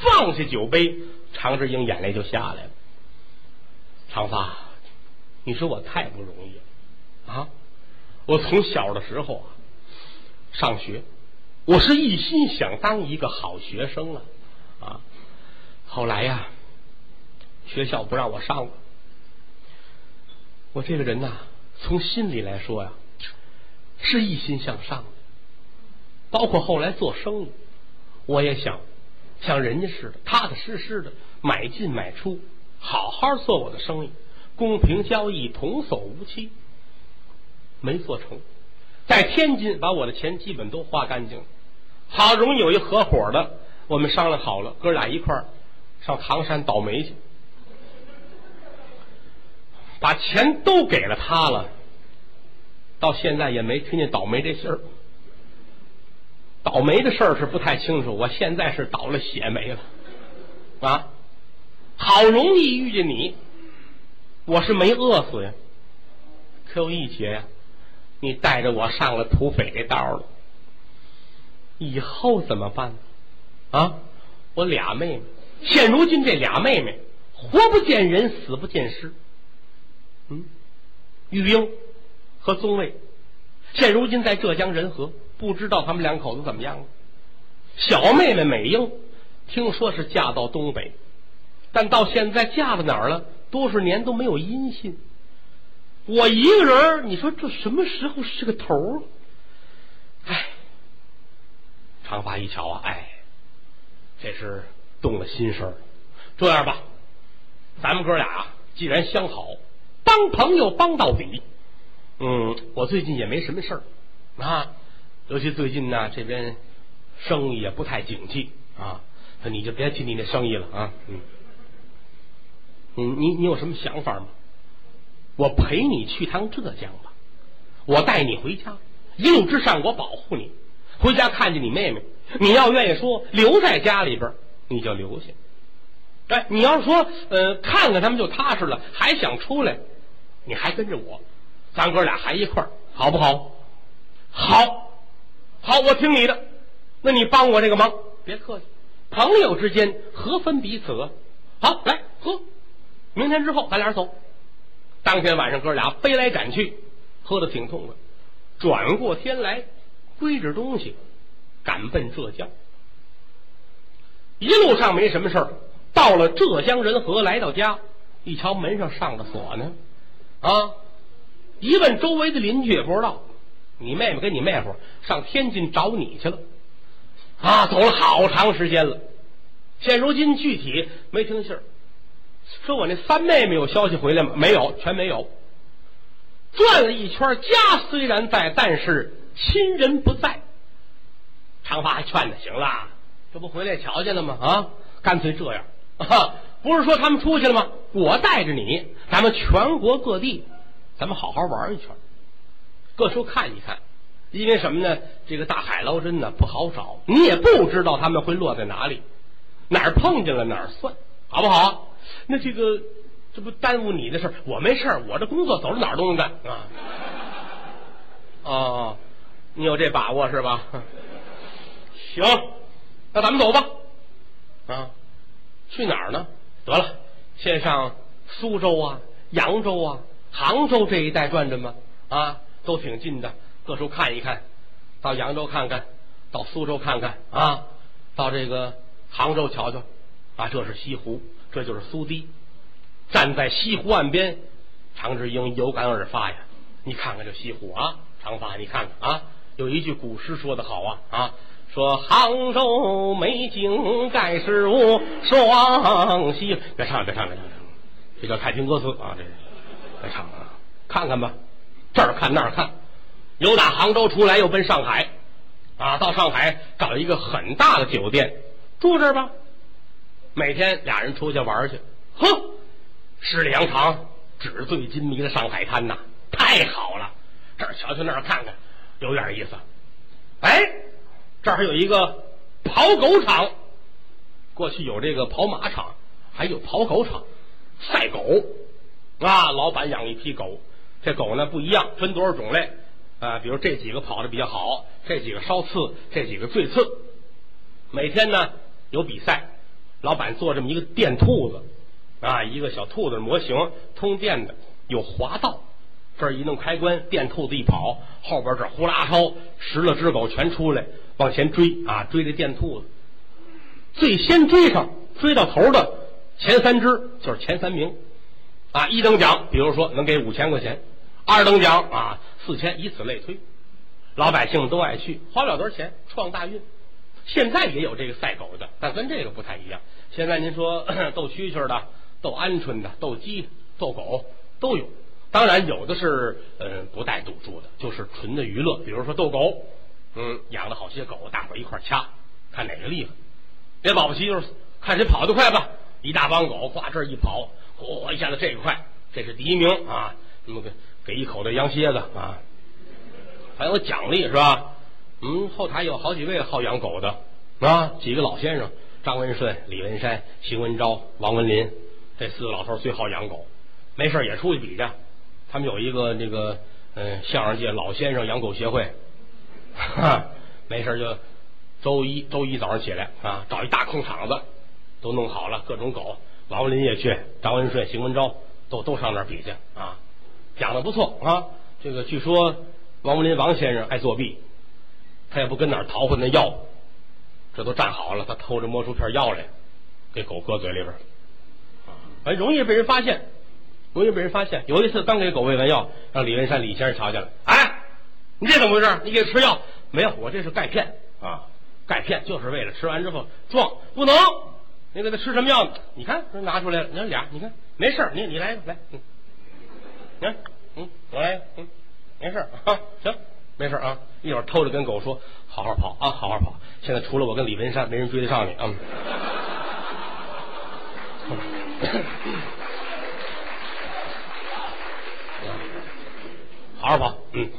放下酒杯，常志英眼泪就下来了。长发，你说我太不容易了啊！我从小的时候啊。上学，我是一心想当一个好学生了啊！后来呀，学校不让我上了。我这个人呐，从心里来说呀，是一心向上的。包括后来做生意，我也想像人家似的，踏踏实实的买进买出，好好做我的生意，公平交易，童叟无欺。没做成。在天津把我的钱基本都花干净了，好容易有一合伙的，我们商量好了，哥俩一块儿上唐山倒霉去，把钱都给了他了，到现在也没听见倒霉这信儿。倒霉的事儿是不太清楚，我现在是倒了血霉了啊！好容易遇见你，我是没饿死呀，可有一劫呀。你带着我上了土匪这道了，以后怎么办？啊，我俩妹妹，现如今这俩妹妹活不见人，死不见尸。嗯，玉英和宗卫，现如今在浙江仁和，不知道他们两口子怎么样了。小妹妹美英，听说是嫁到东北，但到现在嫁到哪儿了？多少年都没有音信。我一个人，你说这什么时候是个头？哎，长发一瞧啊，哎，这是动了心事儿。这样吧，咱们哥俩，既然相好，帮朋友帮到底。嗯，我最近也没什么事儿啊，尤其最近呢，这边生意也不太景气啊。那你就别提你那生意了啊。嗯，你你你有什么想法吗？我陪你去趟浙江吧，我带你回家，一路之上我保护你。回家看见你妹妹，你要愿意说留在家里边，你就留下。哎，你要说呃看看他们就踏实了，还想出来，你还跟着我，咱哥俩还一块儿，好不好？好，好，我听你的。那你帮我这个忙，别客气，朋友之间何分彼此？好，来喝，明天之后咱俩走。当天晚上，哥俩飞来斩去，喝的挺痛快。转过天来，归置东西，赶奔浙江。一路上没什么事儿，到了浙江仁和，来到家，一瞧门上上着锁呢。啊！一问周围的邻居也不知道，你妹妹跟你妹夫上天津找你去了。啊，走了好长时间了，现如今具体没听信儿。说我那三妹妹有消息回来吗？没有，全没有。转了一圈，家虽然在，但是亲人不在。长发还劝他，行了，这不回来瞧见了吗？啊，干脆这样，不是说他们出去了吗？我带着你，咱们全国各地，咱们好好玩一圈，各处看一看。因为什么呢？这个大海捞针呢不好找，你也不知道他们会落在哪里，哪儿碰见了哪儿算，好不好？那这个这不耽误你的事儿，我没事儿，我这工作走到哪儿都能干啊。哦，你有这把握是吧？行，那咱们走吧。啊，去哪儿呢？得了，先上苏州啊、扬州啊、杭州这一带转转吧。啊，都挺近的，各处看一看。到扬州看看，到苏州看看啊，到这个杭州瞧瞧。啊，这是西湖。这就是苏堤，站在西湖岸边，常志英有感而发呀。你看看这西湖啊，长发，你看看啊，有一句古诗说的好啊啊，说杭州美景盖世无双西。别唱，别唱，别唱，这叫太平歌词啊，这别唱啊，看看吧，这儿看那儿看，由打杭州出来又奔上海啊，到上海找一个很大的酒店住这儿吧。每天俩人出去玩去，呵，十里洋场，纸醉金迷的上海滩呐，太好了！这儿瞧瞧，那儿看看，有点意思。哎，这儿还有一个跑狗场，过去有这个跑马场，还有跑狗场，赛狗啊！老板养一批狗，这狗呢不一样，分多少种类啊？比如这几个跑的比较好，这几个稍次，这几个最次。每天呢有比赛。老板做这么一个电兔子啊，一个小兔子模型，通电的，有滑道。这儿一弄开关，电兔子一跑，后边这呼啦超十来只狗全出来往前追啊，追这电兔子。最先追上追到头的前三只就是前三名啊，一等奖比如说能给五千块钱，二等奖啊四千，以此类推。老百姓都爱去，花不了多少钱，创大运。现在也有这个赛狗的，但跟这个不太一样。现在您说 斗蛐蛐的、斗鹌鹑的、斗鸡、斗狗都有。当然有的是呃不带赌注的，就是纯的娱乐。比如说斗狗，嗯，养了好些狗，大伙一块掐，看哪个厉害。别保不齐就是看谁跑得快吧。一大帮狗，挂这一跑，嚯，一下子这个快，这是第一名啊！那么给给一口的羊蝎子啊，还有奖励是吧？嗯，后台有好几位好养狗的啊，几个老先生：张文顺、李文山、邢文昭、王文林，这四个老头最好养狗，没事也出去比去。他们有一个那个嗯相声界老先生养狗协会，哈没事就周一周一早上起来啊，找一大空场子，都弄好了，各种狗，王文林也去，张文顺、邢文昭都都上那儿比去啊，讲的不错啊。这个据说王文林王先生爱作弊，他也不跟哪儿淘换那药，这都站好了，他偷着摸出片药来，给狗搁嘴里边儿，很，容易被人发现，容易被人发现。有一次刚给狗喂完药，让李文山李先生瞧见了，哎，你这怎么回事？你给吃药没有？我这是钙片啊。钙片就是为了吃完之后壮，不能。你给他吃什么药？你看，拿出来了，你看俩，你看没事你你来一个来，嗯，你看，嗯，我来，嗯，没事啊，行，没事啊。一会儿偷着跟狗说，好好跑啊，好好跑。现在除了我跟李文山，没人追得上你啊。好好跑，嗯。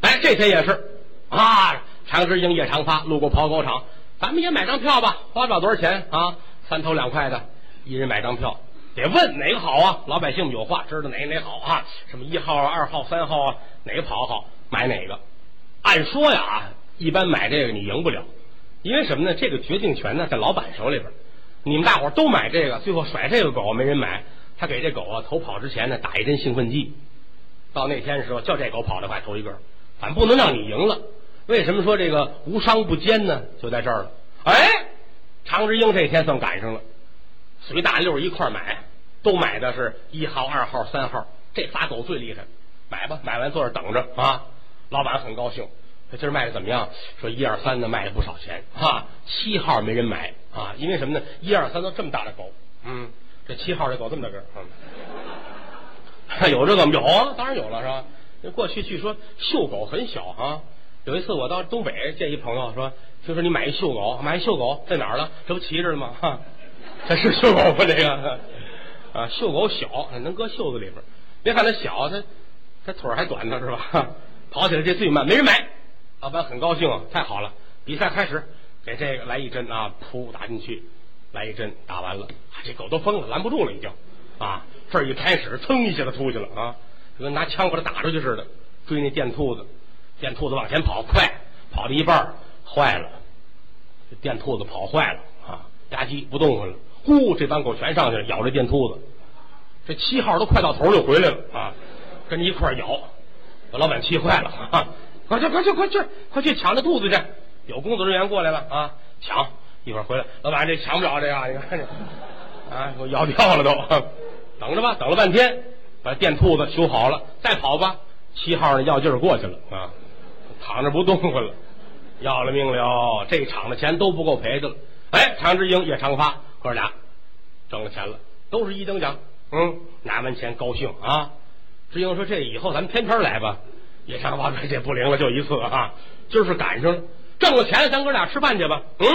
哎，这天也是啊。常志英、叶长发路过跑狗场，咱们也买张票吧，花不了多少钱啊，三头两块的，一人买张票。得问哪个好啊？老百姓有话，知道哪哪好啊？什么一号、二号、三号啊？哪个跑好，买哪个。按说呀，一般买这个你赢不了，因为什么呢？这个决定权呢在老板手里边。你们大伙都买这个，最后甩这个狗没人买，他给这狗啊头跑之前呢打一针兴奋剂，到那天的时候叫这狗跑得快头一个，反不能让你赢了。为什么说这个无商不奸呢？就在这儿了。哎，常志英这天算赶上了，随大溜一块买，都买的是一号、二号、三号，这仨狗最厉害。买吧，买完坐这等着啊。老板很高兴，他今儿卖的怎么样？说一二三的卖了不少钱啊。七号没人买啊，因为什么呢？一二三都这么大的狗，嗯，这七号这狗这么大个，嗯，有这个吗有啊，当然有了是吧？过去据说秀狗很小啊。有一次我到东北见一朋友说，听说你买一秀狗，买一秀狗在哪儿了？这不骑着呢吗？哈，这是秀狗吗？这个啊，秀狗小，能搁袖子里边。别看它小，它它腿还短呢，是吧？跑起来这最慢，没人买。老板很高兴啊，太好了。比赛开始，给这个来一针啊，噗打进去，来一针打完了，这狗都疯了，拦不住了，已经啊，这一开始，噌一下子出去了啊，就跟拿枪把它打出去似的，追那电兔子。电兔子往前跑，快跑到一半坏了，这电兔子跑坏了啊，吧唧不动弹了。呼，这帮狗全上去了，咬这电兔子。这七号都快到头就回来了啊，跟一块咬，把老板气坏了啊！快去快去快去快去抢这兔子去！有工作人员过来了啊，抢一会儿回来，老板这抢不了这个，你看这啊，我咬掉了都。等着吧，等了半天，把电兔子修好了，再跑吧。七号那药劲儿过去了啊。躺着不动弹了，要了命了！这场的钱都不够赔的了。哎，常志英、叶长发哥俩挣了钱了，都是一等奖。嗯，拿完钱高兴啊！志英说：“这以后咱们天天来吧。”叶长发说：“这不灵了，就一次啊！今儿是赶上了，挣了钱，咱哥俩吃饭去吧。”嗯，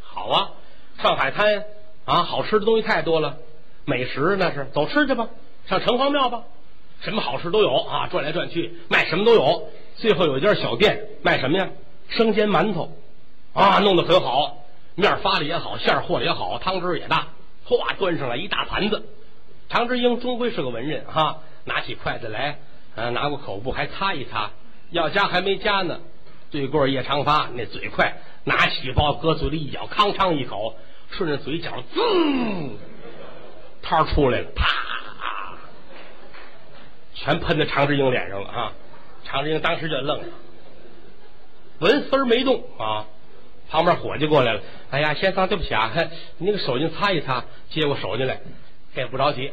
好啊！上海滩啊，好吃的东西太多了，美食那是走吃去吧，上城隍庙吧，什么好吃都有啊！转来转去，卖什么都有。最后有一家小店卖什么呀？生煎馒头啊，弄得很好，面发的也好，馅和的也好，汤汁也大。哗，端上来一大盘子。常志英终归是个文人哈，拿起筷子来，啊，拿过口布还擦一擦，要夹还没夹呢。对过叶长发那嘴快，拿起包搁嘴里一咬，吭哧一口，顺着嘴角滋，汤出来了，啪，全喷在常志英脸上了啊！常志英当时就愣了，纹丝儿没动啊。旁边伙计过来了，哎呀，先生对不起啊，你那个手巾擦一擦，接过手巾来，这不着急，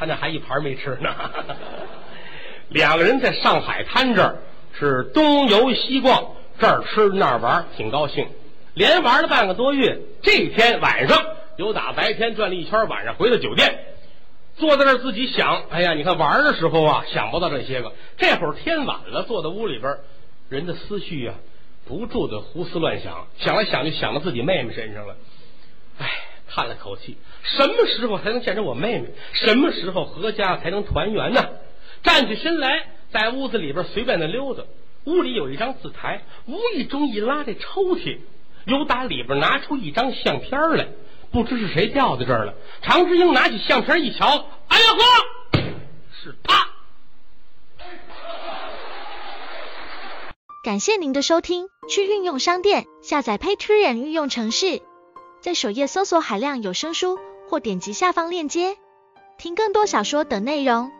他那还一盘没吃呢。两个人在上海滩这儿是东游西逛，这儿吃那儿玩，挺高兴，连玩了半个多月。这天晚上有打白天转了一圈，晚上回到酒店。坐在那儿自己想，哎呀，你看玩的时候啊，想不到这些个。这会儿天晚了，坐在屋里边，人的思绪啊，不住的胡思乱想，想来想去想到自己妹妹身上了。哎，叹了口气，什么时候才能见着我妹妹？什么时候阖家才能团圆呢？站起身来，在屋子里边随便的溜达。屋里有一张字台，无意中一拉这抽屉，由打里边拿出一张相片来。不知是谁掉在这儿了。常志英拿起相片一瞧，哎呀呵，是他。感谢您的收听，去运用商店下载 Patreon 运用城市，在首页搜索海量有声书，或点击下方链接听更多小说等内容。